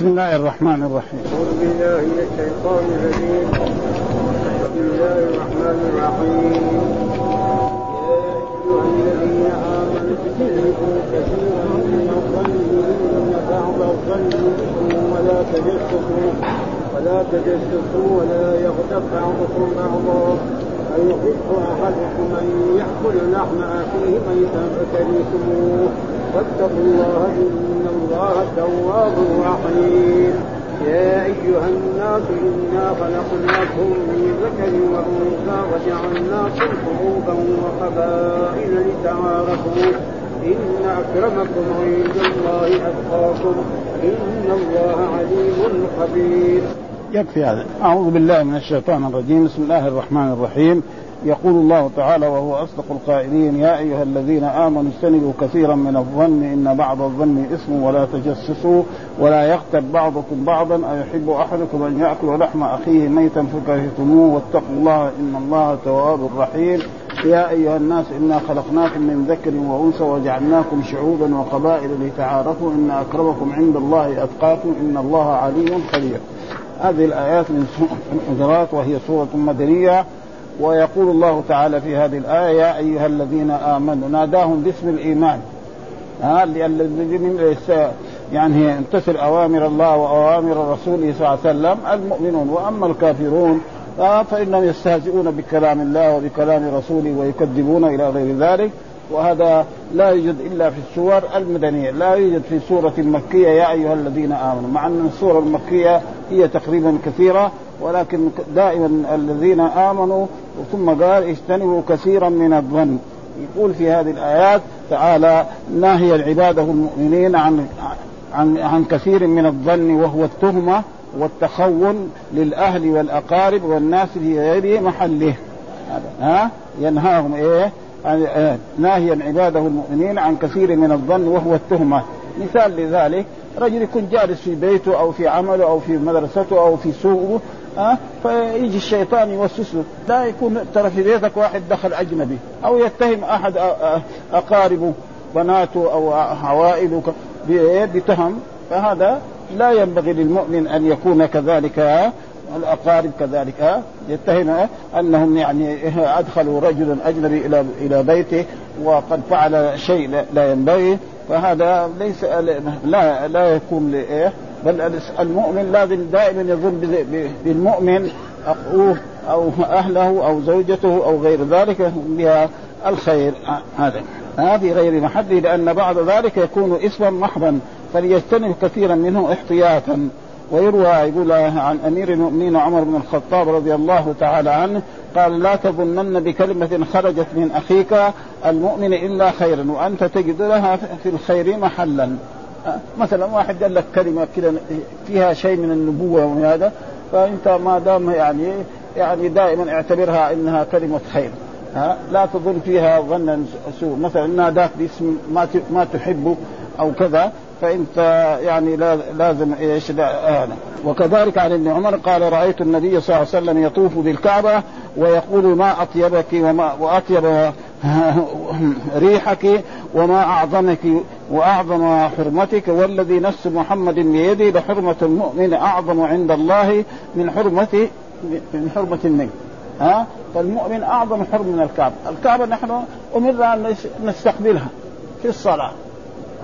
بسم الله الرحمن الرحيم. أعوذ بالله من الشيطان الرجيم. بسم الله الرحمن الرحيم. يا أيها الذين آمنوا اجتنبوا كثيرا من الظن إن بعض الظن ولا تجسسوا ولا تجسسوا ولا يغتب بعضكم بعضا. أيحب أحدكم أن يأكل لحم أخيه ميتا فكرهتموه. واتقوا الله إن الله تواب رحيم يا أيها الناس إنا خلقناكم من ذكر وأنثى وجعلناكم شعوبا وقبائل لتعارفوا. إن أكرمكم عند الله أتقاكم. إن الله عليم خبير. يكفي هذا. أعوذ بالله من الشيطان الرجيم. بسم الله الرحمن الرحيم. يقول الله تعالى وهو أصدق القائلين يا أيها الذين آمنوا اجتنبوا كثيرا من الظن إن بعض الظن اسم ولا تجسسوا ولا يغتب بعضكم بعضا أيحب أحدكم أن يأكل لحم أخيه ميتا فكرهتموه واتقوا الله إن الله تواب رحيم. يا أيها الناس إنا خلقناكم من ذكر وأنثى وجعلناكم شعوبا وقبائل لتعارفوا إن أكرمكم عند الله أتقاكم إن الله عليم خبير. هذه الآيات من الحجرات وهي سورة مدنية. ويقول الله تعالى في هذه الآية يا أيها الذين آمنوا ناداهم باسم الإيمان. ها الذين يعني يمتثل أوامر الله وأوامر رسوله صلى الله عليه وسلم المؤمنون وأما الكافرون فإنهم يستهزئون بكلام الله وبكلام رسوله ويكذبون إلى غير ذلك وهذا لا يوجد إلا في السور المدنية، لا يوجد في سورة مكية يا أيها الذين آمنوا، مع أن السورة المكية هي تقريبا كثيرة ولكن دائما الذين آمنوا ثم قال اجتنبوا كثيرا من الظن. يقول في هذه الآيات تعالى ناهي عباده المؤمنين عن عن عن كثير من الظن وهو التهمة والتخون للأهل والأقارب والناس في غير محله. ها؟ ينهاهم إيه؟ ناهيا عباده المؤمنين عن كثير من الظن وهو التهمة. مثال لذلك رجل يكون جالس في بيته أو في عمله أو في مدرسته أو في سوقه ها؟ فيجي الشيطان يوسوس له لا يكون ترى في بيتك واحد دخل أجنبي أو يتهم أحد أقاربه بناته أو عوائله بتهم. فهذا لا ينبغي للمؤمن أن يكون كذلك الأقارب كذلك يتهم أنهم يعني أدخلوا رجلا أجنبي إلى إلى بيته وقد فعل شيء لا ينبغي. فهذا ليس لا لا يكون لايه بل المؤمن لازم دائما يظن بالمؤمن أخوه أو أهله أو زوجته أو غير ذلك بها الخير. هذا. هذه غير محله لأن بعض ذلك يكون اسما محضا فليجتنب كثيرا منه احتياطا. ويروى يقول عن أمير المؤمنين عمر بن الخطاب رضي الله تعالى عنه قال لا تظنن بكلمة خرجت من أخيك المؤمن إلا خيرا وأنت تجد لها في الخير محلا. مثلا واحد قال لك كلمة كده فيها شيء من النبوة ومن هذا فأنت ما دام يعني يعني دائما اعتبرها إنها كلمة خير. ها؟ لا تظن فيها ظنا سوء مثلا ناداك باسم ما ما تحبه أو كذا فأنت يعني لازم إيش؟ لا وكذلك عن ابن عمر قال رأيت النبي صلى الله عليه وسلم يطوف بالكعبة ويقول ما أطيبك وما وأطيب ريحك وما أعظمك وأعظم حرمتك والذي نفس محمد بيده لحرمه المؤمن أعظم عند الله من حرمة من حرمة النبي. ها؟ فالمؤمن أعظم حرم من الكعبة، الكعبة نحن أمرنا أن نستقبلها في الصلاة.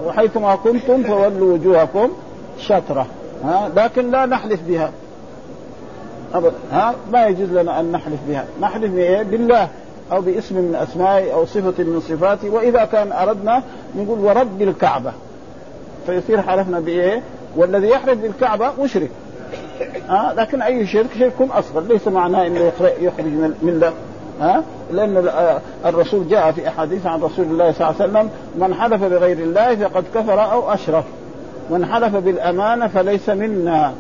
وحيثما كنتم فولوا وجوهكم شطرة. ها؟ لكن لا نحلف بها. أبدا ها؟ ما يجوز لنا أن نحلف بها. نحلف بإيه؟ بالله. أو باسم من اسمائه أو صفة من صفاته وإذا كان أردنا نقول ورب الكعبة. فيصير حلفنا بإيه؟ والذي يحلف بالكعبة مشرك. ها؟ لكن أي شرك شرك أصغر. ليس معناه إنه يخرج من المله ها؟ لأن الرسول جاء في أحاديث عن رسول الله صلى الله عليه وسلم من حلف بغير الله فقد كفر أو أشرك. من حلف بالأمانة فليس منا.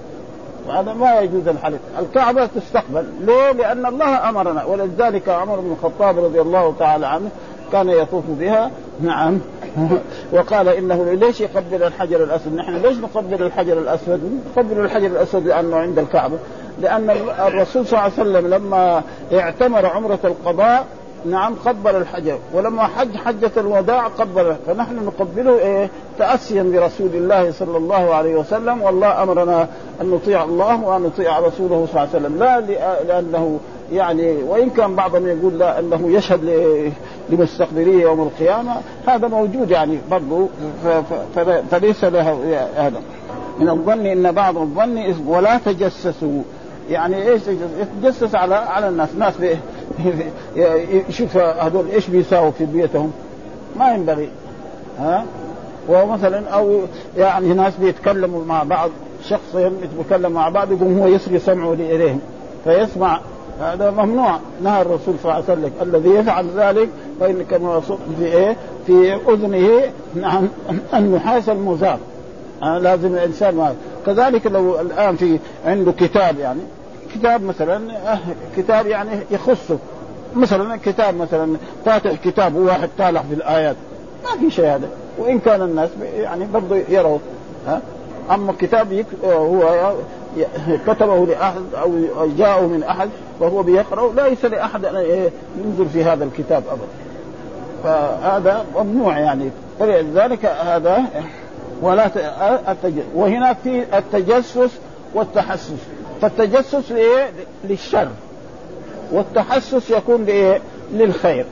وهذا ما يجوز الحلف الكعبة تستقبل ليه؟ لأن الله أمرنا ولذلك عمر بن الخطاب رضي الله تعالى عنه كان يطوف بها نعم وقال إنه ليش يقبل الحجر الأسود؟ نحن ليش نقبل الحجر الأسود؟ نقبل الحجر الأسود لأنه عند الكعبة، لأن الرسول صلى الله عليه وسلم لما اعتمر عمرة القضاء نعم قبل الحجر. ولما حج حجة الوداع قبل. فنحن نقبله إيه؟ تأسيا برسول الله صلى الله عليه وسلم. والله أمرنا أن نطيع الله وأن نطيع رسوله صلى الله عليه وسلم. لا لأنه يعني وإن كان بعضهم يقول لا أنه يشهد لمستقبليه يوم القيامة. هذا موجود يعني برضه فليس له هذا. من الظن إن بعض الظن ولا تجسسوا. يعني إيش يتجسس على على الناس. ناس يشوف هذول إيش بيساووا في بيوتهم ما ينبغي. ها؟ ومثلا أو يعني ناس بيتكلموا مع بعض شخصين يتكلم مع بعض يقوم هو يسري سمعه اليهم فيسمع. هذا ممنوع. نهى الرسول صلى الله عليه وسلم الذي يفعل ذلك فإن كما في إيه؟ في أذنه. نعم. النحاس المزار. آه لازم الإنسان ما كذلك لو الآن في عنده كتاب يعني كتاب مثلا آه كتاب يعني يخصه. مثلا كتاب مثلا فاتح كتاب وواحد طالع في الآيات. ما في شيء هذا. وإن كان الناس يعني برضه يروا ها. أما كتاب. هو كتبه لأحد أو جاءه من أحد وهو بيقرا ليس لأحد أن ينظر في هذا الكتاب ابدا. فهذا ممنوع يعني. فلذلك هذا ولا وهناك في التجسس والتحسس. فالتجسس لإيه؟ للشر والتحسس يكون لإيه؟ للخير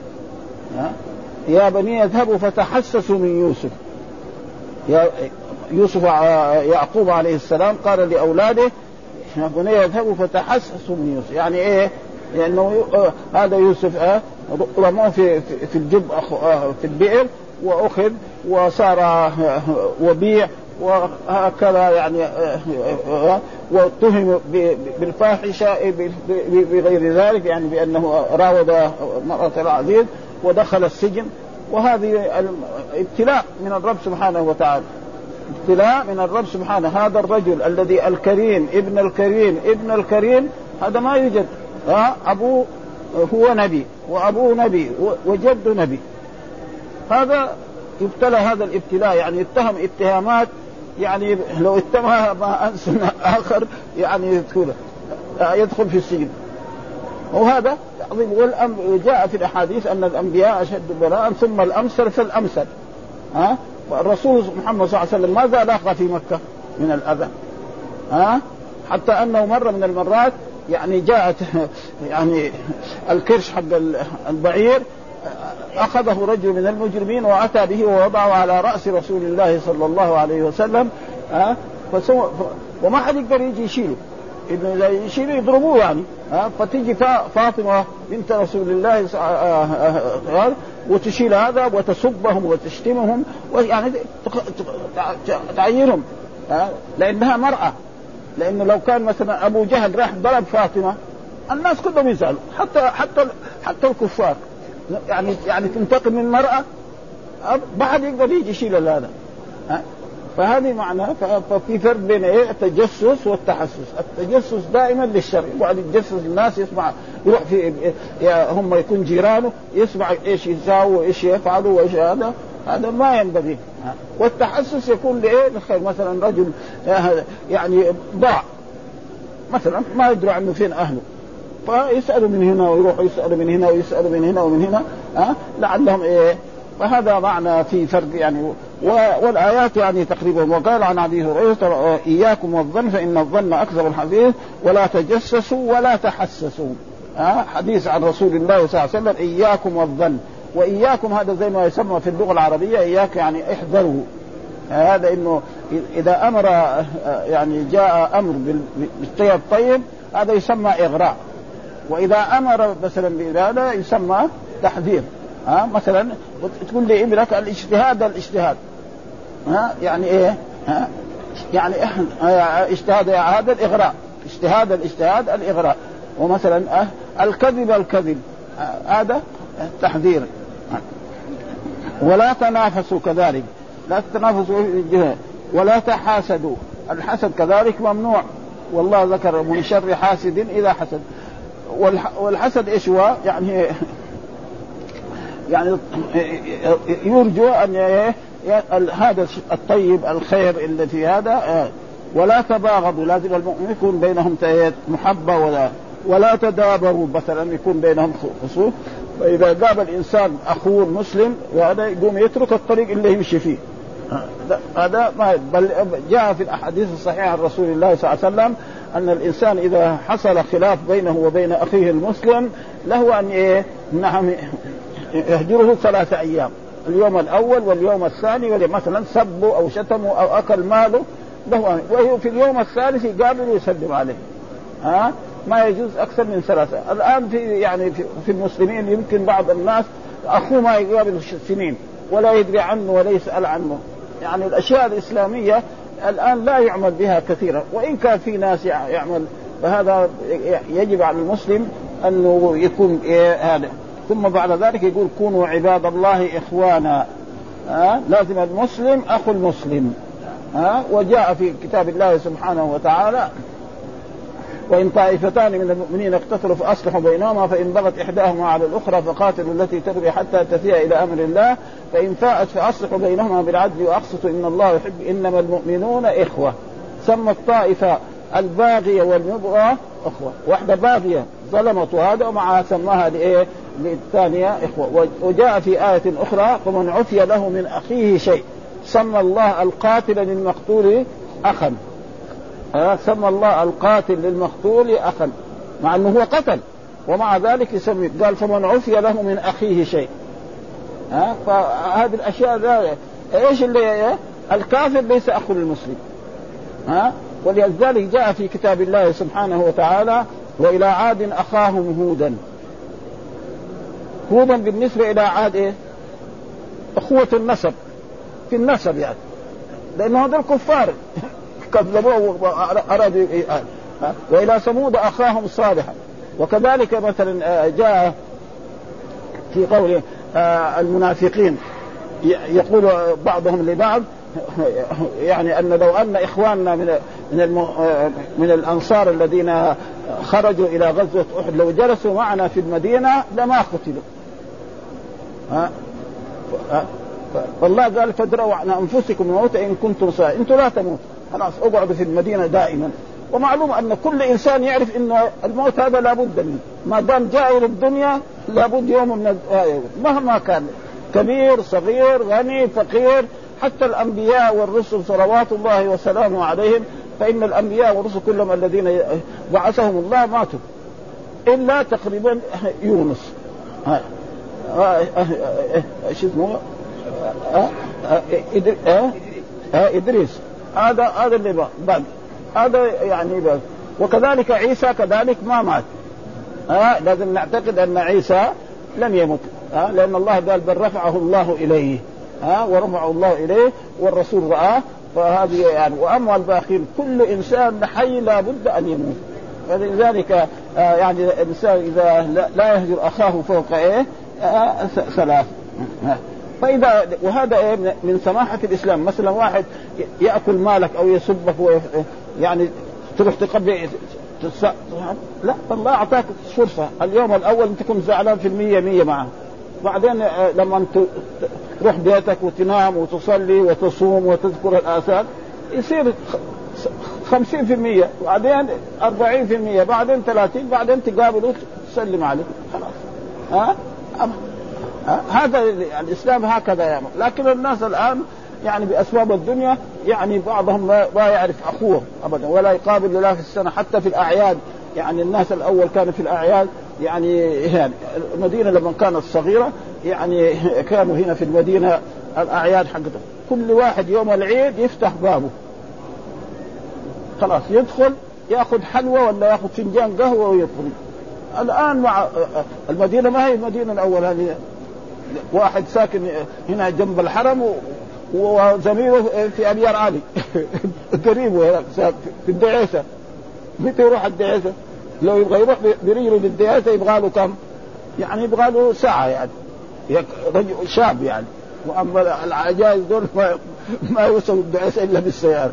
يا بني اذهبوا فتحسسوا من يوسف يا يوسف يعقوب عليه السلام قال لأولاده يا بني اذهبوا فتحسسوا من يوسف يعني إيه؟ لأنه هذا يوسف رموه في في الجب في البئر وأخذ وصار وبيع وهكذا يعني واتهم بالفاحشة بغير ذلك يعني بأنه راود امراه العزيز ودخل السجن. وهذه ابتلاء من الرب سبحانه وتعالى. ابتلاء من الرب سبحانه. هذا الرجل الذي الكريم ابن الكريم ابن الكريم هذا ما يوجد. ها ابوه هو نبي وابوه نبي وجد نبي. هذا يبتلى هذا الابتلاء يعني يتهم اتهامات يعني لو اتهمها مع انسان آخر يعني يدخل في السجن. وهذا عظيم والأمر جاء في الأحاديث أن الأنبياء أشد بلاء ثم الأمثل فالأمثل. ها؟ والرسول محمد صلى الله عليه وسلم ماذا لاقى في مكة من الأذى. ها؟ حتى أنه مره من المرات يعني جاءت يعني الكرش حق البعير أخذه رجل من المجرمين وأتى به ووضعه على رأس رسول الله صلى الله عليه وسلم ها؟ فسو وما حد يقدر يجي يشيله. انه إذا يشيله يضربوه يعني ها؟ فتيجي فاطمة بنت رسول الله وتشيل هذا وتسبهم وتشتمهم ويعني تعيرهم لأنها مرأة. لأنه لو كان مثلا أبو جهل راح ضرب فاطمة الناس كلهم يزعلوا حتى حتى حتى الكفار. يعني يعني تنتقم من المرأة ما حد يقدر يجي يشيل هذا فهذه معناها ففي فرق بين إيه؟ التجسس والتحسس، التجسس دائما للشر، يقعد يتجسس الناس يسمع يروح في هم يكون جيرانه يسمع إيش يساووا وايش يفعلوا وايش هذا. هذا ما ينبغي. والتحسس يكون لإيه؟ للخير مثلا رجل يعني ضاع مثلا ما يدري عنه فين أهله. فيسالوا من هنا ويروحوا يسالوا من هنا ويسالوا من هنا ومن هنا ها؟ لعلهم إيه؟ فهذا معنى في فرق يعني والآيات يعني تقريبا وقال عن أبي هريرة إياكم والظن فإن الظن اكذب الحديث ولا تجسسوا ولا تحسسوا. ها؟ حديث عن رسول الله صلى الله عليه وسلم إياكم والظن. وإياكم هذا زي ما يسمى في اللغة العربية إياك يعني احذروا. هذا إنه إذا أمر يعني جاء أمر بالشيء الطيب هذا يسمى إغراء. وإذا أمر مثلا بهذا يسمى تحذير. ها مثلا تقول لي ابنك الاجتهاد الاجتهاد. ها يعني إيه؟ ها يعني اجتهاد هذا الإغراء. اجتهاد الاجتهاد الإغراء. ومثلا أه الكذب الكذب. هذا تحذير. ولا تنافسوا كذلك. لا تتنافسوا ولا تحاسدوا. الحسد كذلك ممنوع. والله ذكر من شر حاسد إذا حسد. والحسد إيش هو؟ يعني يعني يرجو أن هذا الطيب الخير الذي هذا ولا تباغضوا لازم المؤمن يكون بينهم محبة ولا ولا تدابروا مثلا يكون بينهم خصوم فإذا قابل الإنسان أخوه المسلم وهذا يقوم يترك الطريق اللي يمشي فيه. هذا ما بل جاء في الأحاديث الصحيحة عن رسول الله صلى الله عليه وسلم أن الإنسان إذا حصل خلاف بينه وبين أخيه المسلم له أن إيه؟ نعم يهجره ثلاثة أيام اليوم الأول واليوم الثاني مثلا سبوا أو شتموا أو أكل ماله له وهو في اليوم الثالث يقابل ويسلم عليه. ها؟ ما يجوز أكثر من ثلاثة. الآن في يعني في المسلمين يمكن بعض الناس أخوه ما يقابل سنين ولا يدري عنه ولا يسأل عنه. يعني الأشياء الإسلامية الآن لا يعمل بها كثيرا. وإن كان في ناس يعمل فهذا يجب على المسلم أنه يكون إيه هذا. ثم بعد ذلك يقول كونوا عباد الله إخوانا. ها؟ لازم المسلم أخو المسلم. ها؟ وجاء في كتاب الله سبحانه وتعالى وإن طائفتان من المؤمنين اقتتلوا فأصلحوا بينهما فإن بغت إحداهما على الأخرى فقاتلوا التي تبغي حتى تفيء إلى أمر الله. فإن فاءت فأصلحوا بينهما بالعدل وأقسطوا إن الله يحب إنما المؤمنون إخوة. سمى الطائفة الباغية والمبغى أخوة. واحدة باغية ظلمت هذا ومعها سماها لإيه؟ للثانية إخوة. وجاء في آية أخرى فمن عفي له من أخيه شيء. سمى الله القاتل للمقتول أخا. آه سمى الله القاتل للمقتول أخا مع إنه هو قتل ومع ذلك يسمي قال فمن عفي له من أخيه شيء. ها؟ آه فهذه الأشياء ذا إيش اللي الكافر ليس أخو للمسلم. ها؟ آه ولذلك جاء في كتاب الله سبحانه وتعالى وإلى عاد أخاهم هودا. هودا بالنسبة إلى عاد إيه؟ أخوة النسب في النسب يعني. لأنه هذول كفار. كذبوه وأرادوا وإلى ثمود أخاهم صالحا. وكذلك مثلا آه، جاء في قول آه، المنافقين يقول بعضهم لبعض يعني أن لو أن إخواننا من من آه، من الأنصار الذين خرجوا إلى غزوة أحد لو جلسوا معنا في المدينة لما قتلوا. ها فالله قال فادروا عن أنفسكم الموت إن كنتم صالحين. أنتم لا تموتوا. خلاص اقعدوا في المدينة دائما. ومعلوم أن كل إنسان يعرف انه الموت هذا لابد منه. ما دام جاء إلى الدنيا لابد يوم من مهما كان كبير صغير غني فقير حتى الأنبياء والرسل صلوات الله وسلامه عليهم فإن الأنبياء والرسل كلهم الذين بعثهم الله ماتوا. إلا تقريبا يونس. شو اسمه؟ إدريس. هذا هذا اللي باقي هذا يعني باقي وكذلك عيسى كذلك ما مات. ها لازم نعتقد أن عيسى لم يمت. ها لأن الله قال بل رفعه الله إليه. ها ورفعه الله إليه والرسول رآه. فهذه يعني وأما الباقين كل إنسان حي لابد أن يموت. فلذلك آه يعني الإنسان إذا لا يهجر أخاه فوق إيه؟ آه ثلاث. فإذا وهذا إيه من سماحة الإسلام. مثلا واحد يأكل مالك أو يسبك يعني تروح تقبل لا الله أعطاك فرصة. اليوم الأول أنت كنت زعلان في المية مية معه. بعدين آه، لما تروح بيتك وتنام وتصلي وتصوم وتذكر الآثار يصير 50% بعدين 40% بعدين 30 بعدين تقابله تسلم عليه خلاص. ها؟ هذا الإسلام هكذا يعمل لكن الناس الآن يعني بأسباب الدنيا يعني بعضهم ما يعرف أخوه ابدا ولا يقابل لا في السنة حتى في الأعياد. يعني الناس الأول كانوا في الأعياد يعني يعني المدينة لما كانت صغيرة يعني كانوا هنا في المدينة الأعياد حقتهم. كل واحد يوم العيد يفتح بابه. خلاص يدخل يأخذ حلوى ولا يأخذ فنجان قهوة ويدخل الآن مع المدينة ما هي المدينة الأول هذه واحد ساكن هنا جنب الحرم وزميله في ابيار علي قريبه في الدعيسة. متى يروح الدعيسة؟ لو يبغى يروح برجله للدعيسة يبغى له كم؟ يعني يبغى له ساعة يعني. رجل شاب يعني. وأما العجائز دول ما ما يوصلوا الدعيسة إلا بالسيارة.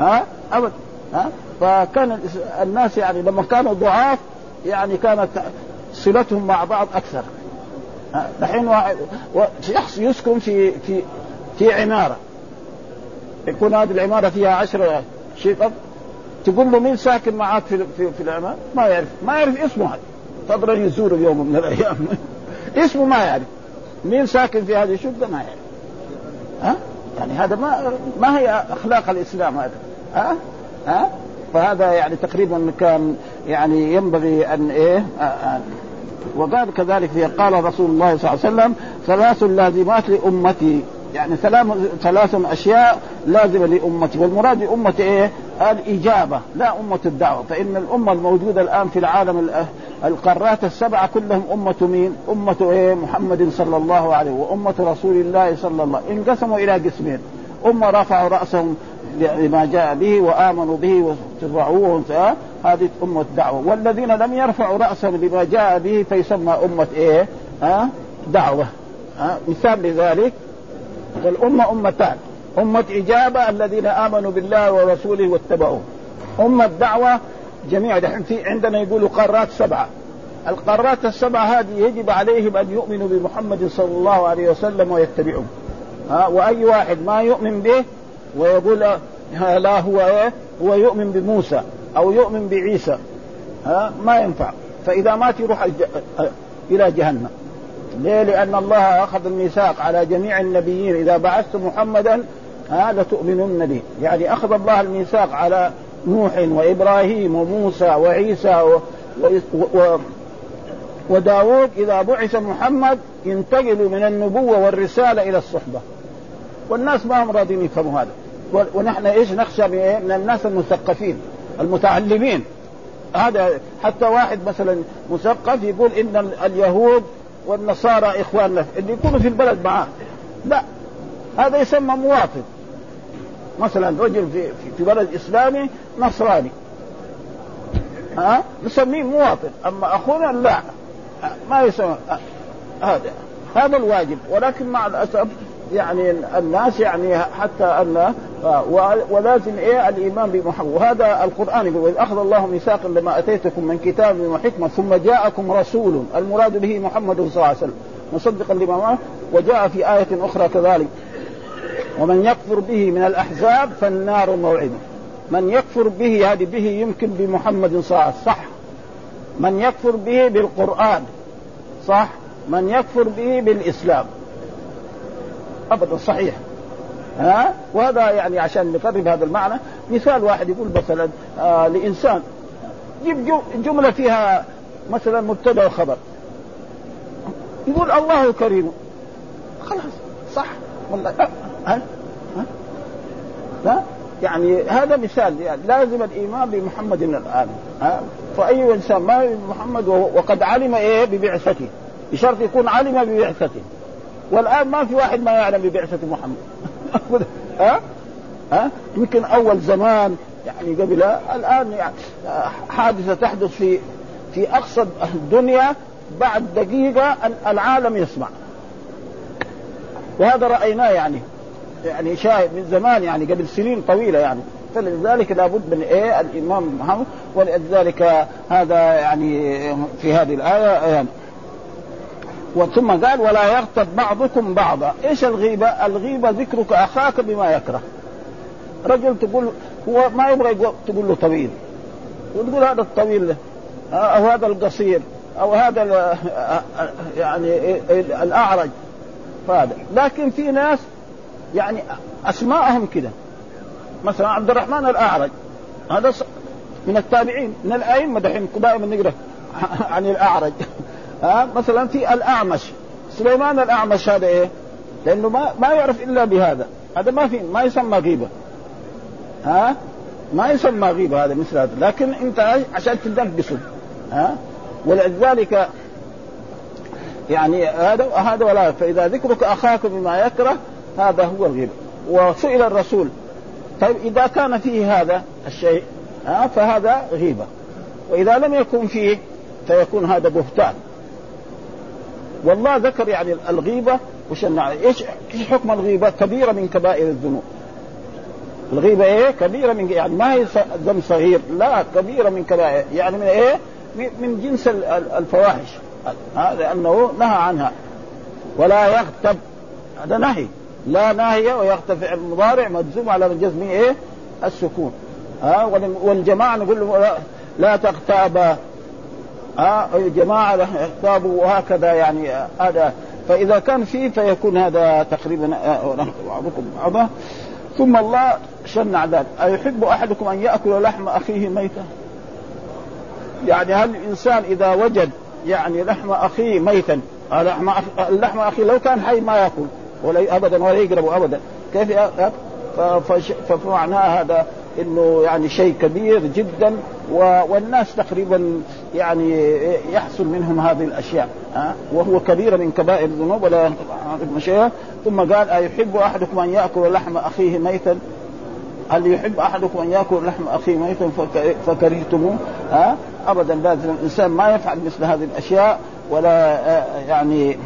ها؟ ابدا ها؟ فكان الناس يعني لما كانوا ضعاف يعني كانت صلتهم مع بعض أكثر. دحين شخص يسكن في في في عمارة. يكون هذه العمارة فيها عشرة شقق تقول له مين ساكن معاك في في, في العمارة؟ ما يعرف. ما يعرف اسمه هذا. فضلا يزور يوم من الأيام. اسمه ما يعرف. مين ساكن في هذه الشقة؟ ما يعرف. ها؟ يعني هذا ما ما هي أخلاق الإسلام هذا. ها؟ ها؟ فهذا يعني تقريبا كان يعني ينبغي أن إيه؟ وقال كذلك في قال رسول الله صلى الله عليه وسلم ثلاث لازمات لأمتي يعني ثلاث أشياء لازمة لأمتي والمراد بأمتي إيه؟ الإجابة لا أمة الدعوة فإن الأمة الموجودة الآن في العالم القارات السبعة كلهم أمة مين؟ أمة إيه؟ محمد صلى الله عليه وأمة رسول الله صلى الله عليه انقسموا إلى قسمين أمة رفعوا رأسهم لما جاء به وآمنوا به واتبعوه هذه أمة الدعوه والذين لم يرفعوا راسهم لما جاء به فيسمى أمة إيه؟ ها؟ دعوة. ها؟ مثال لذلك والأمة أمتان. أمة إجابة الذين آمنوا بالله ورسوله واتبعوه. أمة دعوة جميع دحين في عندنا يقولوا قارات سبعة. القارات السبعة هذه يجب عليهم أن يؤمنوا بمحمد صلى الله عليه وسلم ويتبعوه. ها؟ وأي واحد ما يؤمن به ويقول لا هو إيه؟ هو يؤمن بموسى. أو يؤمن بعيسى ها؟ ما ينفع. فإذا مات يروح إلى جهنم. ليه؟ لأن الله أخذ الميثاق على جميع النبيين. إذا بعثت محمدا ها؟ لتؤمنن به، يعني أخذ الله الميثاق على نوح وإبراهيم وموسى وعيسى و... و... و... وداود. إذا بعث محمد ينتقلوا من النبوة والرسالة إلى الصحبة. والناس ما هم راضين يفهموا هذا. ونحن إيش نخشى من الناس المثقفين. المتعلمين. هذا حتى واحد مثلا مثقف يقول إن اليهود والنصارى اخواننا اللي يكونوا في البلد معاه. لا هذا يسمى مواطن. مثلا رجل في في بلد إسلامي نصراني. ها؟ نسميه مواطن. أما أخونا لا. ما يسمى هذا هذا الواجب. ولكن مع الأسف يعني الناس يعني حتى أن ولازم إيه الإيمان بمحمد وهذا القرآن يقول وإذ أخذ الله ميثاقا لما أتيتكم من كتاب وحكمة ثم جاءكم رسول المراد به محمد صلى الله عليه وسلم مصدقا لما وجاء في آية أخرى كذلك ومن يكفر به من الأحزاب فالنار موعدة. من يكفر به هذه به يمكن بمحمد صلى الله عليه وسلم صح؟ من يكفر به بالقرآن صح؟ من يكفر به بالإسلام أبدا صحيح. ها؟ وهذا يعني عشان نقرب هذا المعنى مثال واحد يقول مثلا آه لإنسان جيب جملة فيها مثلا مبتدأ وخبر يقول الله كريم. خلاص صح. والله ها؟ ها؟ يعني هذا مثال يعني لازم الإيمان بمحمد الان ها؟ فأي إنسان ما محمد وقد علم إيه؟ ببعثته. بشرط يكون علم ببعثته. والآن ما في واحد ما يعلم ببعثة محمد. ها؟ ها؟ يمكن أول زمان يعني قبل الآن يعني حادثة تحدث في في اقصى الدنيا بعد دقيقة العالم يسمع. وهذا رأيناه يعني يعني شاهد من زمان يعني قبل سنين طويلة يعني. فلذلك لابد من إيه؟ الإمام محمد. ولذلك هذا يعني في هذه الآية يعني وثم قال ولا يغتب بعضكم بعضا. إيش الغيبة؟ الغيبة ذكرك أخاك بما يكره. رجل تقول هو ما يبغى تقول له طويل. وتقول هذا الطويل أو هذا القصير أو هذا يعني الأعرج. فهذا. لكن في ناس يعني أسماءهم كده. مثلا عبد الرحمن الأعرج. هذا من التابعين من الأئمة دحين دائما نقرأ عن الأعرج. ها؟ مثلا في الأعمش. سليمان الأعمش هذا إيه؟ لأنه ما ما يعرف إلا بهذا. هذا ما في ما يسمى غيبة. ها؟ ما يسمى غيبة هذا مثل هذا. لكن أنت عشان تدبسه. ها؟ ولذلك يعني هذا هذا ولا فإذا ذكرك أخاك بما يكره هذا هو الغيبة. وسئل الرسول طيب إذا كان فيه هذا الشيء ها؟ فهذا غيبة. وإذا لم يكن فيه فيكون هذا بهتان. والله ذكر يعني الغيبة وش إيش إيش حكم الغيبة؟ كبيرة من كبائر الذنوب. الغيبة إيه؟ كبيرة من يعني ما هي ذنب صغير، لا كبيرة من كبائر، يعني من إيه؟ من جنس الفواحش. هذا لأنه نهى عنها. ولا يغتب هذا نهي، لا ناهيه ويغتب فعل المضارع مجزوم على الجزم إيه؟ السكون. ها والجماعة نقول لا تغتابا ها جماعة اغتابوا وهكذا يعني هذا. فإذا كان فيه فيكون هذا تقريبا بعضكم بعضا. ثم الله شنع ذلك أيحب أحدكم أن يأكل لحم أخيه ميتا؟ يعني هل الإنسان إذا وجد يعني لحم أخيه ميتا لحم اللحم أخيه لو كان حي ما يأكل ولا أبدا ولا يقرب أبدا. كيف فمعناه هذا إنه يعني شيء كبير جدا والناس تقريبا يعني يحصل منهم هذه الأشياء ها؟ وهو كبيره من كبائر الذنوب ولا شيء ثم قال أيحب أحدكم أن يأكل لحم أخيه ميتا؟ هل يحب أحدكم أن يأكل لحم أخيه ميتا فكرهتموه؟ ها؟ أبدا لازم الإنسان ما يفعل مثل هذه الأشياء ولا يعني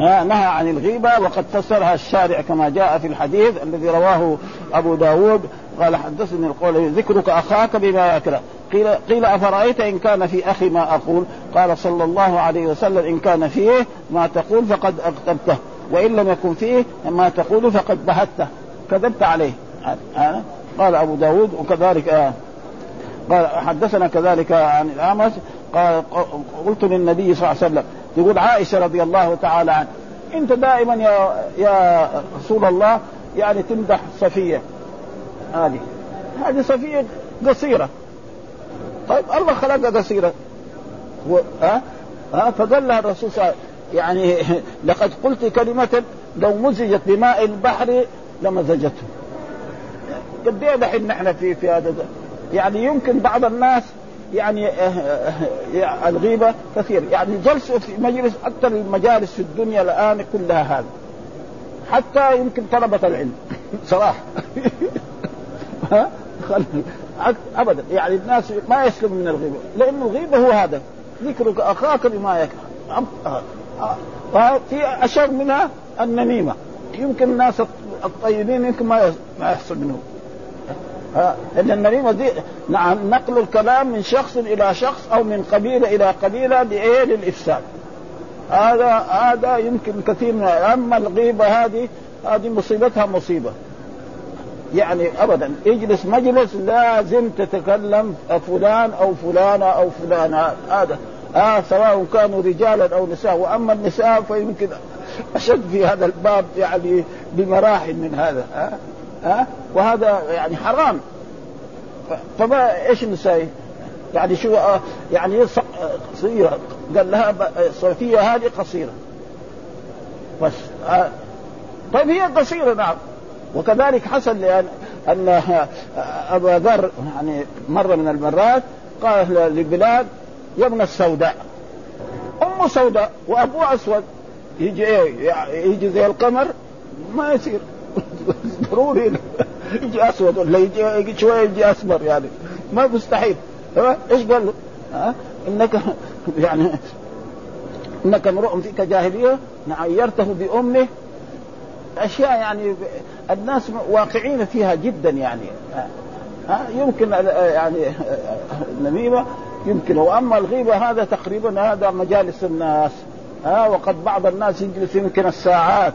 نهى عن الغيبة وقد فسرها الشارع كما جاء في الحديث الذي رواه أبو داود. قال حدثني القول ذكرك أخاك بما يكره قيل قيل أفرأيت إن كان في أخي ما أقول؟ قال صلى الله عليه وسلم إن كان فيه ما تقول فقد أغتبته وإن لم يكن فيه ما تقول فقد بهته. كذبت عليه. قال أبو داود وكذلك آه قال حدثنا كذلك عن الأعمش قال قلت للنبي صلى الله عليه وسلم يقول عائشة رضي الله تعالى عنها أنت دائما يا يا رسول الله يعني تمدح صفية. هذه هذه صفية قصيرة. طيب الله خلقها قصيرة و... ها؟ ها؟ فقال لها الرسول صلى الله عليه وسلم يعني لقد قلت كلمة لو مزجت بماء البحر لمزجته قد إيه دحين نحن في في هذا؟ يعني يمكن بعض الناس يعني الغيبة كثير. يعني جلسوا في مجلس أكثر المجالس في الدنيا الآن كلها هذا. حتى يمكن طلبة العلم. صراحة. ابدا. يعني الناس ما يسلم من الغيبة. لأن الغيبة هو هذا. ذكرك أخاك بما يكره. في أشر منها النميمة. يمكن الناس الطيبين يمكن ما ما يحصل منهم. ان النميمة دي نعم نقل الكلام من شخص إلى شخص أو من قبيلة إلى قبيلة لإيه؟ للإفساد. هذا هذا يمكن كثير من أما الغيبة هذه هذه مصيبتها مصيبة. يعني ابدا. اجلس مجلس لازم تتكلم فلان أو فلانة أو فلانة. هذا. آه سواء كانوا رجالا أو نساء. وأما النساء فيمكن أشد في هذا الباب يعني بمراحل من هذا. آه آه وهذا يعني حرام. فما إيش نسوي؟ يعني شو آه يعني قصيره قال لها صفيه هذه قصيرة. بس آه. طيب هي قصيرة نعم. وكذلك حصل لأن أن أبا ذر يعني مرة من المرات قال لبلال يا ابن السوداء. أم سوداء وأبوه أسود. يجي إيه؟ يجي زي القمر ما يصير. ضروري يجي أسود ولا يجي, شوية يجي أسمر يعني. ما مستحيل. إيش قال له؟ إنك يعني إنك امرؤ فيك جاهليه عيرته بأمه. أشياء يعني الناس واقعين فيها جدا يعني. ها؟ يمكن يعني النميمة يمكن. وأما الغيبة هذا تقريبا هذا مجالس الناس. ها؟ وقد بعض الناس يجلس يمكن الساعات.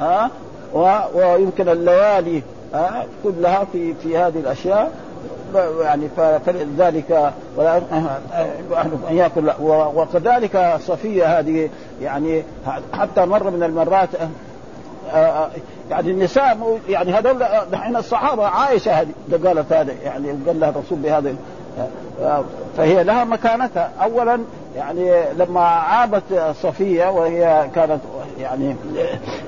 ها؟ ويمكن الليالي. ها؟ كلها في في هذه الأشياء. يعني فلذلك وكذلك صفية هذه يعني حتى مره من المرات يعني النساء يعني هذول دحين الصحابة عائشه هذه. قالت هذا يعني قال لها الرسول بهذا فهي لها مكانتها. اولا يعني لما عابت صفية وهي كانت يعني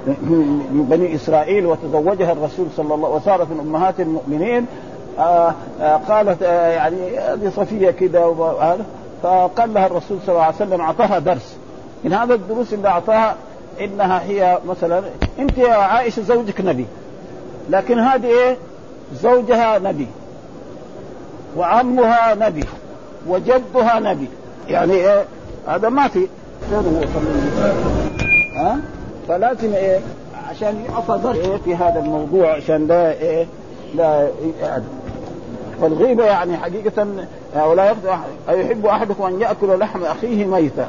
من بني إسرائيل وتزوجها الرسول صلى الله وصارت من أمهات المؤمنين قالت يعني هذه صفية كذا فقال لها الرسول صلى الله عليه وسلم أعطاها درس. من هذا الدروس اللي أعطاها إنها هي مثلا أنت يا عائشة زوجك نبي لكن هذه إيه؟ زوجها نبي وعمها نبي وجدها نبي. يعني إيه؟ هذا ما في. ها؟ فلازم إيه؟ عشان يعطى إيه؟ في هذا الموضوع عشان لا إيه؟ لا يعني فالغيبة يعني حقيقة ولا يحب أحدكم أن يأكل لحم أخيه ميتا.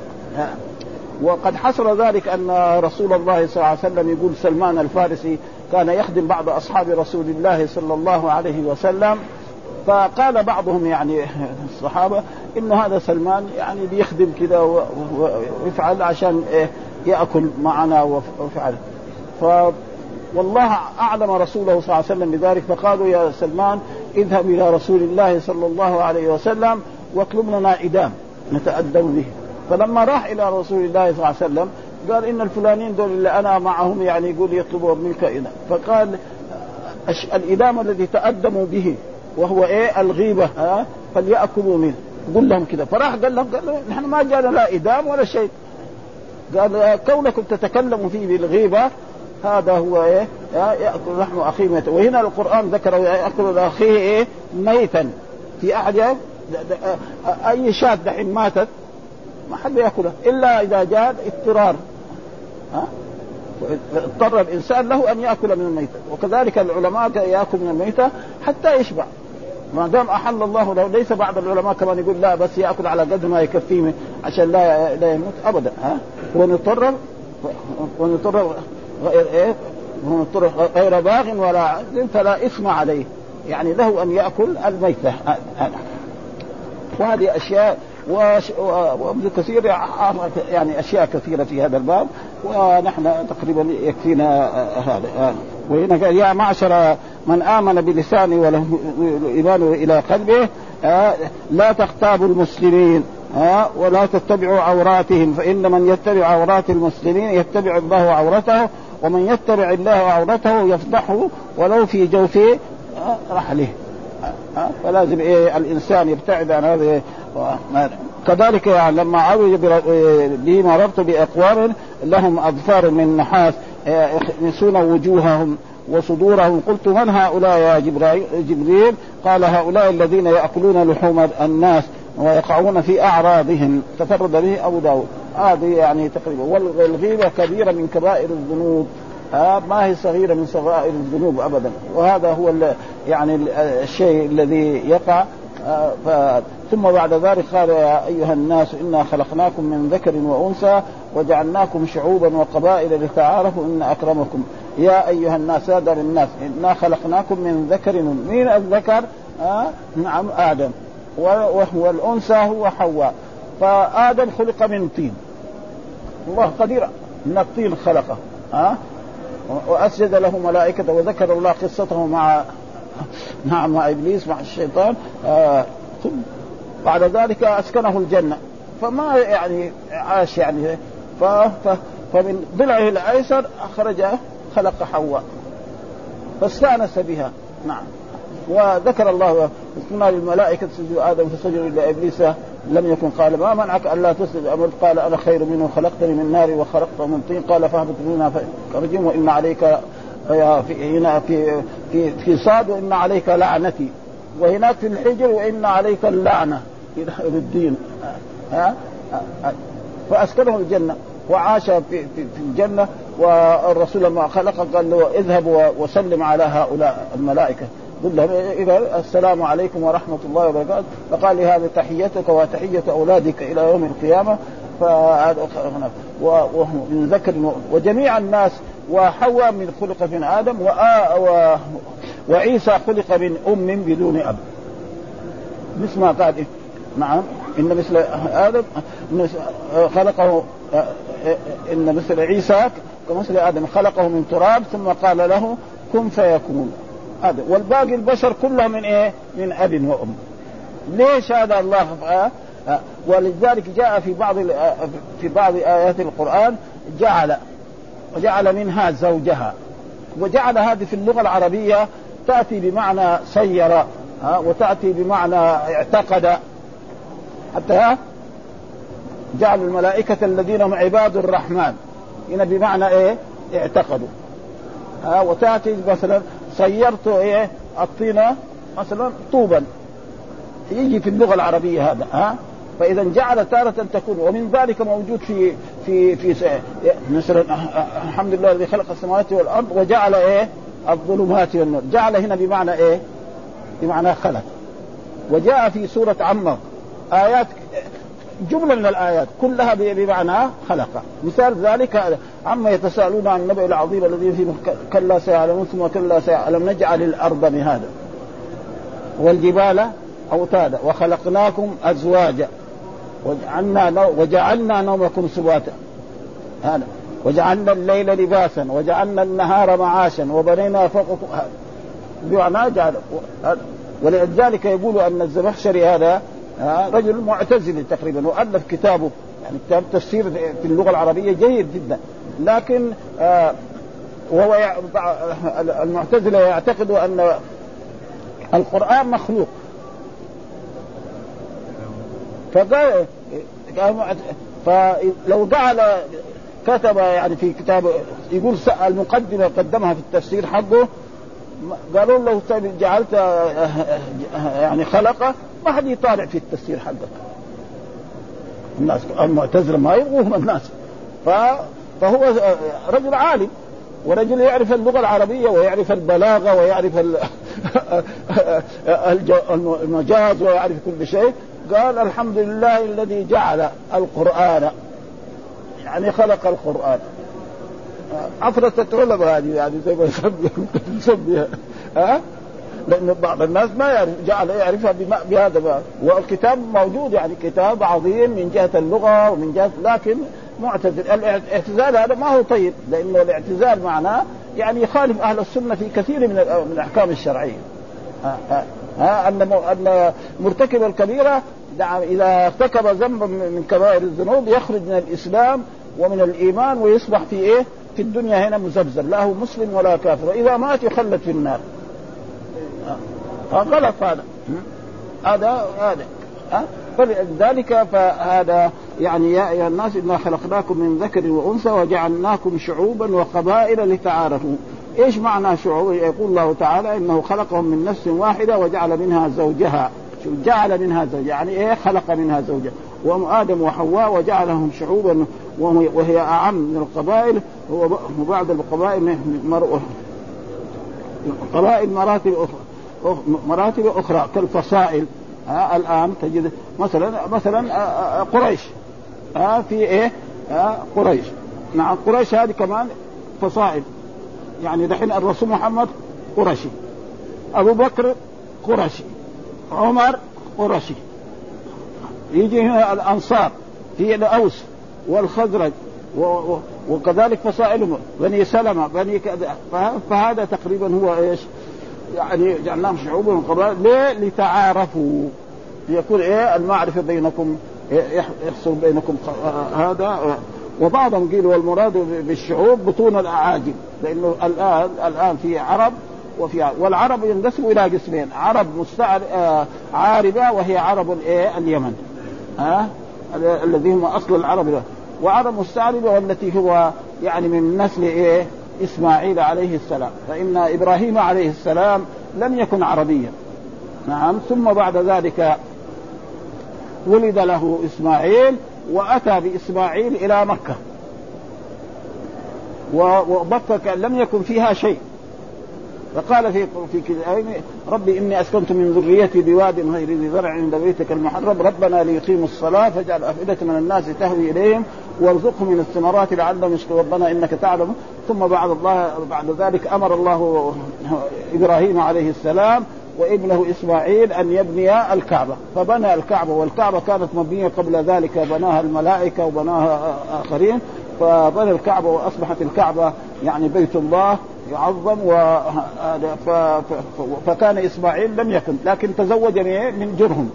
وقد حصل ذلك أن رسول الله صلى الله عليه وسلم يقول سلمان الفارسي كان يخدم بعض أصحاب رسول الله صلى الله عليه وسلم فقال بعضهم يعني الصحابة انه هذا سلمان يعني بيخدم كذا ويفعل عشان إيه يأكل معنا ويفعل. ف والله أعلم رسوله صلى الله عليه وسلم بذلك فقالوا يا سلمان اذهب إلى رسول الله صلى الله عليه وسلم واطلب لنا إدام نتأدب به. فلما راح إلى رسول الله صلى الله عليه وسلم قال إن الفلانين دول اللي أنا معهم يعني يقول يطلبوا منك إدام فقال الإدام الذي تأدموا به وهو إيه؟ الغيبة ها؟ فليأكلوا منه. قل لهم كذا فراح قال لهم قال لهم نحن ما جانا لا إدام ولا شيء. قال كونكم تتكلموا فيه بالغيبة هذا هو إيه؟ يأكل لحم أخيه ميتا. وهنا القرآن ذكر يأكل اخيه إيه؟ ميتا. في أحد أي شاة دحين ماتت ما حد ياكلها إلا إذا جاء اضطرار. ها؟ اضطر الإنسان له أن يأكل من الميتة. وكذلك العلماء ياكل من الميتة حتى يشبع. ما دام أحل الله له ليس بعض العلماء كمان يقول لا بس يأكل على قدر ما يكفيه عشان لا لا يموت أبدا. ها؟ ونضطر ونضطر غير إيه ونضطر غير باغ ولا عدل فلا إثم عليه. يعني له أن يأكل الميتة. وهذه أشياء وابن كثير يعني أشياء كثيرة في هذا الباب ونحن تقريبا يكفينا هذا وهنا قال يا معشر من آمن بلسانه وله ايمانه إلى قلبه لا تغتابوا المسلمين ولا تتبعوا عوراتهم فإن من يتبع عورات المسلمين يتبع الله عورته ومن يتبع الله عورته يفضحه ولو في جوف رحله فلازم إيه الإنسان يبتعد عن هذه كذلك يعني لما عوج به مررت باقوام لهم أظفار من نحاس يخمسون وجوههم وصدورهم. قلت من هؤلاء يا جبريل قال هؤلاء الذين يأكلون لحوم الناس ويقعون في أعراضهم. تفرد به أبو داود. هذه يعني تقريبا والغيبه كبيرة من كبائر الذنوب. آه ما هي صغيرة من صغائر الذنوب ابدا. وهذا هو يعني الشيء الذي يقع. ف... ثم بعد ذلك قال يا أيها الناس إنا خلقناكم من ذكر وأنثى وجعلناكم شعوبا وقبائل لتعارفوا إن أكرمكم. يا أيها الناس هذا للناس إنا خلقناكم من ذكر. مين الذكر؟ آه نعم آدم. وهو الأنثى هو حواء. فآدم خلق من طين. الله قدير. من الطين خلقه. ها وأسجد له ملائكته وذكر الله قصته مع نعم مع إبليس مع الشيطان آه ثم بعد ذلك أسكنه الجنة. فما يعني عاش يعني. ف فمن ضلعه الأيسر أخرج خلق حواء. فاستأنس بها. نعم. وذكر الله قلنا للملائكة اسجدوا آدم فسجدوا إلا إبليس. لم يكن قال ما منعك ألا تسجد؟ أمرت قال أنا خير منه خلقتني من نار وخلقته من طين. قال فاهبط منها فرجم وإن عليك في هنا في في في صاد وإن عليك لعنتي. وهناك في الحجر وإن عليك اللعنة. إلى الدين. ها؟ فأسكنه الجنة وعاش في, في, في الجنة. والرسول لما خلق قال له اذهب وسلم على هؤلاء الملائكة. قل لهم إذا السلام عليكم ورحمة الله وبركاته. فقال لي هذه تحيتك وتحية أولادك إلى يوم القيامة. فهذا من ذكر وجميع الناس وحواء من خلق من آدم و... وعيسى خلق من أم بدون أب. مثل ما قال نعم إن مثل آدم خلقه إن مثل عيسى كمثل آدم خلقه من تراب ثم قال له كن فيكون. هذا والباقي البشر كلهم من إيه؟ من أب وأم. ليش هذا الله آه؟ آه ولذلك جاء في بعض آه، في بعض آيات القرآن جعل وجعل منها زوجها وجعل هذه في اللغة العربية تأتي بمعنى سير آه وتأتي بمعنى اعتقد حتى ها جعل الملائكة الذين هم عباد الرحمن هنا بمعنى إيه؟ اعتقدوا ها وتأتي مثلا صيرت إيه؟ الطينه مثلا طوبا. يجي في اللغة العربية هذا ها؟ فإذا جعل تارة تكون ومن ذلك موجود في في في مثلا الحمد لله الذي خلق السماوات والأرض وجعل إيه؟ الظلمات والنور. جعل هنا بمعنى إيه؟ بمعنى خلق. وجاء في سورة عمر. آيات جملة من الآيات كلها بمعنى خلق. مثال ذلك عما يتساءلون عن النبأ العظيم الذي في كلا سيعلمون ثم كلا سيعلم نجعل الأرض مهادا والجبال أوتادا. وخلقناكم أزواجا. وجعلنا وجعلنا نومكم سباتا. هذا. وجعلنا الليل لباسا. وجعلنا النهار معاشا. وبنينا فوقكم بمعنى جعل ولذلك يقول أن الزمخشري هذا رجل معتزلي تقريبا وألف كتابه. يعني كتاب تفسير في اللغة العربية جيد جدا. لكن آه وهو المعتزله يعتقد أن القرآن مخلوق. فقال فلو جعل كتب يعني في كتاب يقول المقدمة قدمها في التفسير حقه قالوا له طيب جعلت يعني خلقه ما حد يطالع في التفسير حقك. الناس المعتزلة ما يبغوهم الناس. ف... فهو رجل عالم ورجل يعرف اللغة العربية ويعرف البلاغة ويعرف المجاز ويعرف كل شيء. قال الحمد لله الذي جعل القرآن. يعني خلق القرآن. عفرة العلماء هذه؟ يعني زي ما نسميها. ها؟ لأن بعض الناس ما يعرف جعل يعرفها بهذا والكتاب موجود يعني كتاب عظيم من جهة اللغة ومن جهة لكن معتزل. الاعتزال هذا ما هو طيب لأنه الاعتزال معناه يعني يخالف أهل السنة في كثير من من الأحكام الشرعية. ها, ها, ها أن أن مرتكب الكبيرة نعم إذا ارتكب ذنبا من كبائر الذنوب يخرج من الإسلام ومن الإيمان ويصبح في إيه؟ في الدنيا هنا مزبزب. لا هو مسلم ولا كافر. وإذا مات يخلد في النار. غلط هذا. هذا هذا فلذلك فهذا يعني يا أيها الناس إنا خلقناكم من ذكر وأنثى وجعلناكم شعوبا وقبائل لتعارفوا. إيش معنى شعوب؟ يقول الله تعالى إنه خلقهم من نفس واحدة وجعل منها زوجها. جعل منها زوجها. يعني إيه خلق منها زوجها؟ وادم وحواء وجعلهم شعوبا وهي أعم من القبائل. وبعض القبائل قبائل مراتب أخرى. مراتب أخرى كالفصائل. ها الآن تجد مثلا مثلا قريش. ها في إيه؟ ها قريش. نعم قريش هذه كمان فصائل. يعني دحين الرسول محمد قرشي أبو بكر قرشي عمر قرشي يجي هنا الأنصار في الأوس والخزرج وكذلك فصائلهم. بني سلمة بني كذا فهذا تقريبا هو إيش؟ يعني جعلناهم شعوبا وقبائل ليه؟ لتعارفوا. يكون إيه؟ المعرفة بينكم يحصل بينكم هذا. وبعضهم قيلوا والمراد بالشعوب بطون الأعاجم لأنه الآن الآن في عرب وفي والعرب ينقسموا إلى قسمين عرب مستعر آه عاربة وهي عرب الايه اليمن. ها؟ الذي هم أصل العرب وعرب مستعربة والتي هو يعني من نسل إيه؟ إسماعيل عليه السلام فإن إبراهيم عليه السلام لم يكن عربيا. نعم ثم بعد ذلك ولد له إسماعيل وأتى بإسماعيل إلى مكة. ومكه لم يكن فيها شيء. فقال في في ربي إني أسكنت من ذريتي بواد غير ذي زرع عند بيتك المحرم ربنا ليقيموا الصلاة فاجعل أفئدة من الناس تهوي إليهم وارزقهم من الثمرات لعلهم يشكرون. ربنا إنك تعلم. ثم بعد الله بعد ذلك أمر الله إبراهيم عليه السلام وابنه إسماعيل أن يبني الكعبة. فبنى الكعبة والكعبة كانت مبنية قبل ذلك بناها الملائكة وبناها آخرين. فبنى الكعبة وأصبحت الكعبة يعني بيت الله. يعظم و فكان إسماعيل لم يكن لكن تزوج من جرهم.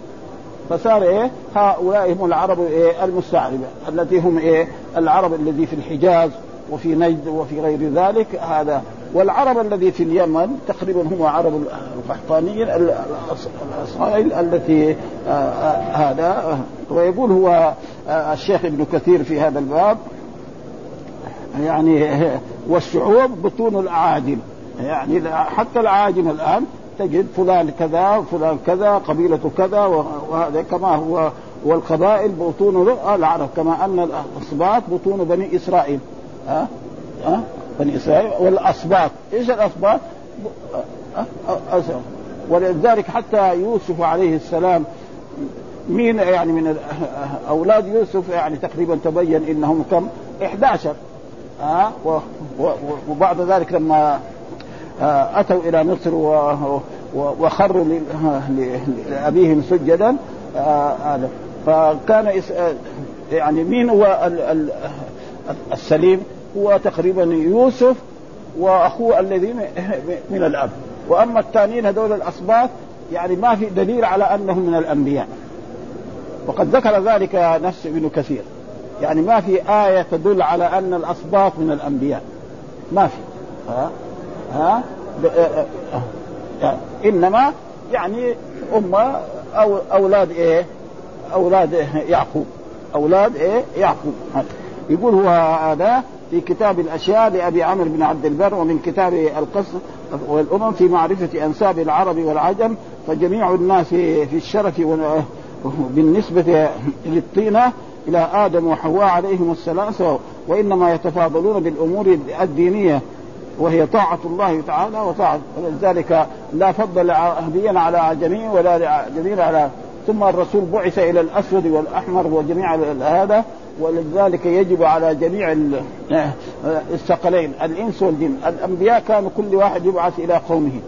فصار إيه؟ هؤلاء هم العرب إيه؟ المستعربة التي هم إيه؟ العرب الذي في الحجاز وفي نجد وفي غير ذلك هذا. والعرب الذي في اليمن تقريبا هم عرب القحطانيين الاصائل التي آه آه هذا. ويقول هو آه الشيخ ابن كثير في هذا الباب يعني والشعوب بطون الاعاجم يعني حتى الاعاجم الآن تجد فلان كذا فلان كذا قبيلة كذا وهذا كما هو والقبائل بطون العرب كما أن الأصباط بطون بني إسرائيل. ها ها بني إسرائيل والأصباط. إيش الأصباط؟ ولذلك حتى يوسف عليه السلام مين يعني من أولاد يوسف يعني تقريبا تبين إنهم كم؟ 11 ها وبعد ذلك لما أتوا إلى مصر وخروا لأبيهم سجدا هذا. فكان يعني مين هو السليم؟ هو تقريبا يوسف وأخوه الذي من الأب. وأما الثانيين هذول الاسباط يعني ما في دليل على أنهم من الأنبياء. وقد ذكر ذلك نفس ابن كثير. يعني ما في آية تدل على أن الأسباط من الأنبياء. ما في. ها؟ ها؟ يعني إنما يعني هم أو أولاد إيه؟ أولاد يعقوب. أولاد إيه؟ يعقوب. يقول هو هذا في كتاب الأشياء لأبي عمرو بن عبد البر ومن كتاب القصص والأمم في معرفة أنساب العرب والعجم فجميع الناس في الشرف بالنسبة للطينة إلى آدم وحواء عليهم السلام سواء. وإنما يتفاضلون بالأمور الدينية وهي طاعة الله تعالى وطاعة ولذلك لا فضل عربيا على عجمي ولا عجمي على ثم الرسول بعث إلى الأسود والأحمر وجميع هذا ولذلك يجب على جميع الثقلين الإنس والجن. الأنبياء كانوا كل واحد يبعث إلى قومه.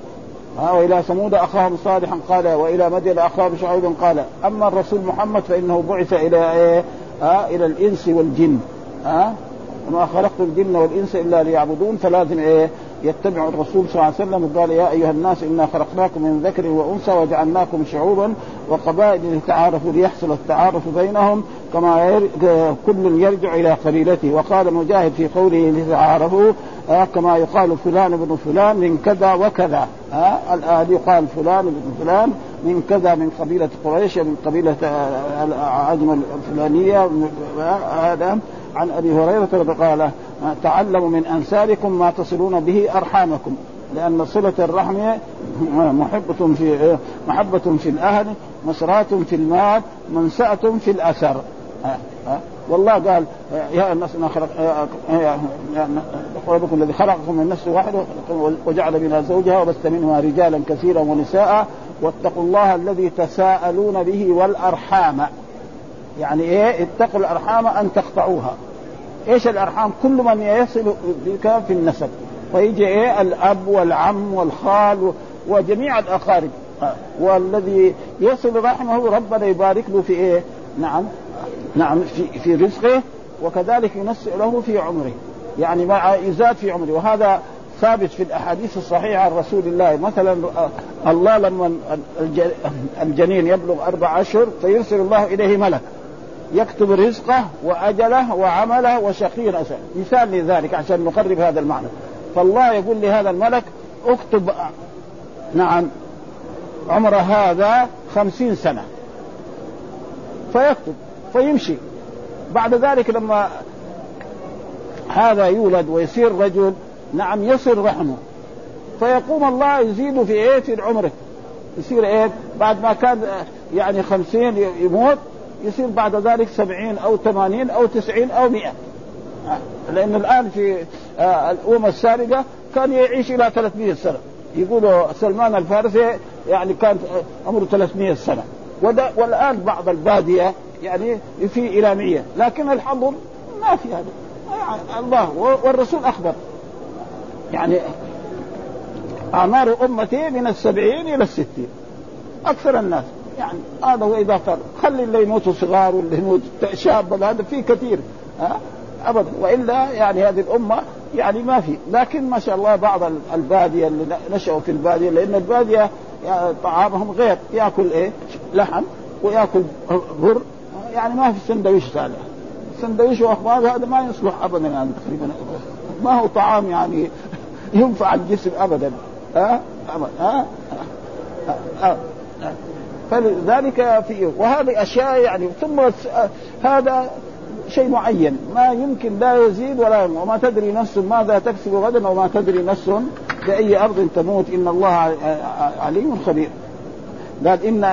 ها وإلى ثمود أخاهم صالحا قال وإلى مدين أخاهم شعيب قال أما الرسول محمد فإنه بعث إلى إيه؟ ها إلى الإنس والجن ها وما خلقت الجن والإنس إلا ليعبدون فلازم إيه يتبع الرسول صلى الله عليه وسلم وقال يا أيها الناس إنا خلقناكم من ذكر وأنثى وجعلناكم شعوبا وقبائل لتعارفوا ليحصل التعارف بينهم كما. كل يرجع إلى قبيلته وقال مجاهد في قوله لتعارفوا آه كما يقال فلان ابن فلان من كذا وكذا. آه الآن يقال فلان ابن فلان من كذا من قبيلة قريش من قبيلة عجم الفلانية. هذا عن أبي هريرة قال تعلموا من انسابكم ما تصلون به أرحامكم لأن صلة الرحم محبة في محبة في الأهل مسراه في المال منساه في الأثر. والله قال يا الناس أنا خلق ربكم الذي خلقكم من نفس واحدة وجعل منها زوجها وبث منها رجالا كثيرا ونساء واتقوا الله الذي تساءلون به والأرحام. يعني إيه؟ اتقوا الأرحام أن تقطعوها. إيش الأرحام؟ كل من يصل بك في النسب. فيجي إيه؟ الأب والعم والخال وجميع الأقارب. والذي يصل رحمه ربنا يبارك له في إيه؟ نعم. نعم في في رزقه وكذلك ينسئ له في عمره. يعني ما يزاد في عمره. وهذا ثابت في الأحاديث الصحيحة عن رسول الله. مثلا الله لما الجنين يبلغ أربع اشهر فيرسل الله إليه ملك. يكتب رزقه وأجله وعمله وشقي أسأل. مثال لذلك عشان نقرب هذا المعنى. فالله يقول لهذا الملك اكتب نعم عمر هذا خمسين سنة. فيكتب. فيمشي. بعد ذلك لما هذا يولد ويصير رجل نعم يصل رحمه. فيقوم الله يزيد في إيه في عمره. يصير إيه بعد ما كان يعني خمسين يموت يصير بعد ذلك سبعين أو ثمانين أو تسعين أو مئة. لأن الآن في الأمم السابقة كان يعيش إلى 300 سنة. يقولوا سلمان الفارسي يعني كان عمره 300 سنة. والآن بعض البادية يعني في إلى 100 لكن الحضر ما في هذا. الله والرسول أخبر. يعني أعمار أمتي من السبعين إلى الستين. أكثر الناس. يعني هذا إذا فرق خلي اللي يموتوا صغار واللي يموت شاب هذا في كثير. ها؟ ابدا وإلا يعني هذه الأمة يعني ما في. لكن ما شاء الله بعض البادية اللي نشأوا في البادية لأن البادية يعني طعامهم غير. يأكل إيه؟ لحم ويأكل بر يعني ما في سندويش صالح سندويش وأخبار هذا ما يصلح ابدا يعني تقريبا. ما هو طعام يعني ينفع الجسم ابدا. ها؟ ها؟ فلذلك في وهذه أشياء يعني ثم هذا شيء معين. ما يمكن لا يزيد ولا يموت وما تدري نفس ماذا تكسب غدا وما تدري نفس بأي أرض تموت. إن الله عليم خبير. قال ان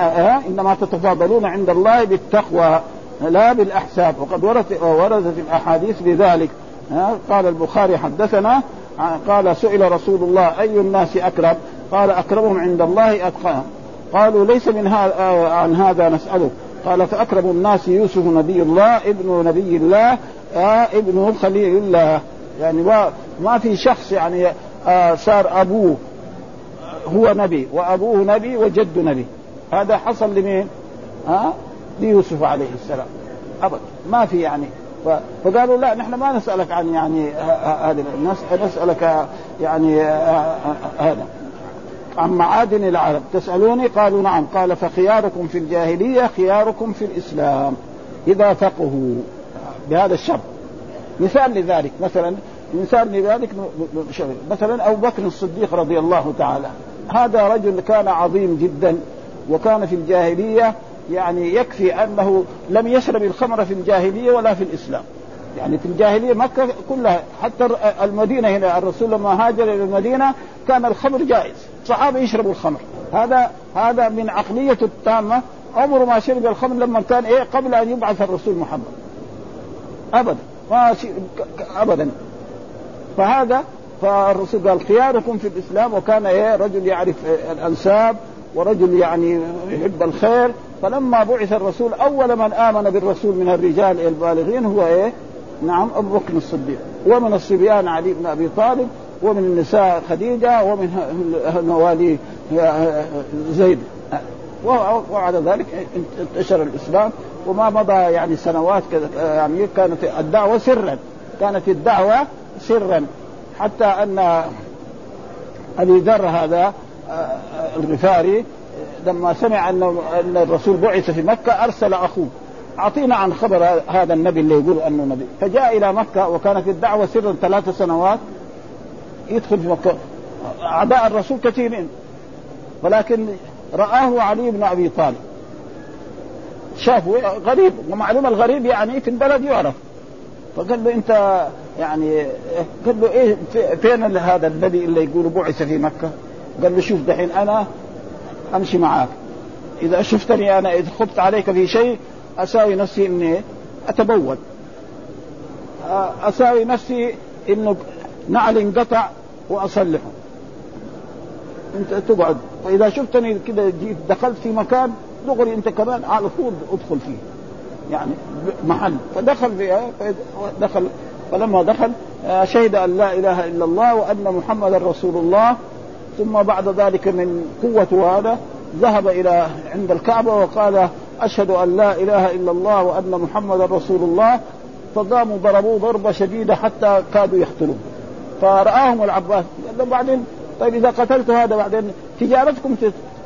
إنما تتفاضلون عند الله بالتقوى لا بالأحساب. وقد وردت وردت الأحاديث بذلك. قال البخاري حدثنا قال سئل رسول الله أي الناس أكرم؟ قال أكرمهم عند الله أتقاهم. قالوا ليس من هذا عن هذا نسأله. قال فأكرم الناس يوسف نبي الله ابن نبي الله آه ابن خليل الله. يعني ما, في شخص يعني آه صار أبوه هو نبي وأبوه نبي وجد نبي. هذا حصل لمين؟ ها؟ ليوسف عليه السلام. ابدا ما في يعني. فقالوا لا نحن ما نسألك عن يعني هذه نسألك يعني هذا. عن معادن العرب. تسألوني؟ قالوا نعم. قال فخياركم في الجاهلية خياركم في الإسلام. إذا فقهوا. بهذا الشرط. مثال لذلك. مثلا مثال لذلك مثلا أبو بكر الصديق رضي الله تعالى. هذا رجل كان عظيم جدا. وكان في الجاهلية يعني يكفي أنه لم يشرب الخمر في الجاهلية ولا في الإسلام. يعني في الجاهلية مكة كلها حتى المدينة هنا الرسول لما هاجر إلى المدينة كان الخمر جائز. الصحابه يشربوا الخمر. هذا هذا من عقليته التامة. عمره ما شرب الخمر لما كان إيه؟ قبل أن يبعث الرسول محمد. ابدا. ما ابدا. فهذا فالرسول قال خياركم في الإسلام وكان إيه؟ رجل يعرف الأنساب ورجل يعني يحب الخير فلما بعث الرسول أول من آمن بالرسول من الرجال البالغين هو إيه؟ نعم أبو بكر الصديق. ومن الصبيان علي بن أبي طالب ومن النساء خديجة ومن موالي زيد. وبعد ذلك انتشر الإسلام. وما مضى يعني سنوات يعني كانت الدعوة سرا. كانت الدعوة سرا. حتى أن أبي ذر هذا الغفاري لما سمع أن أن الرسول بعث في مكة أرسل أخوه. أعطينا عن خبر هذا النبي اللي يقول أنه نبي. فجاء إلى مكة وكانت الدعوة سرا ثلاث سنوات يدخل في مكة. أعداء الرسول كثيرين. ولكن رآه علي بن أبي طالب. شافه غريب ومعلوم الغريب يعني في البلد يعرف. فقال له أنت يعني قال له إيه فين هذا النبي اللي يقول بعث في مكة؟ قال له شوف دحين أنا أمشي معاك. إذا شفتني أنا إذا خبت عليك في شيء أساوي نفسي إني أتبول. أساوي نفسي إنه نعل انقطع وأصلحه. أنت تقعد. فاذا شفتني كذا جيت دخلت في مكان دغري أنت كمان على طول أدخل فيه. يعني محل. فدخل فيها دخل فلما دخل شهد أن لا إله إلا الله وأن محمدا رسول الله. ثم بعد ذلك من قوة هذا ذهب إلى عند الكعبة وقال أشهد أن لا إله إلا الله وأن محمدا رسول الله. فقاموا ضربوه ضربة شديدة حتى كادوا يقتلوه. فرآهم العباس. قال بعدين طيب إذا قتلت هذا بعدين تجارتكم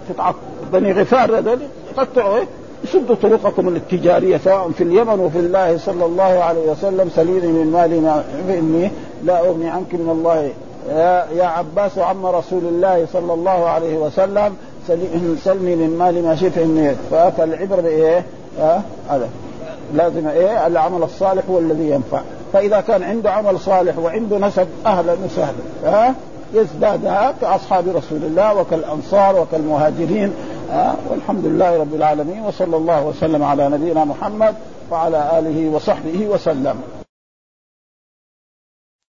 تتعطل بني غفار قطعوا إيه؟ يسدوا طرقكم التجارية سواء في اليمن وفي الله صلى الله عليه وسلم. سليني من مالي ما فاني لا أغني عنك من الله يا, عباس عم رسول الله صلى الله عليه وسلم سلني من مال ما شئت إني فالعبره بإيه؟ هذا. لازم إيه؟ العمل الصالح هو الذي ينفع. فإذا كان عنده عمل صالح وعنده نسب أهلا وسهلا. ها؟ يزدادها كأصحاب رسول الله وكالأنصار وكالمهاجرين. ها؟ والحمد لله رب العالمين وصلى الله وسلم على نبينا محمد وعلى آله وصحبه وسلم.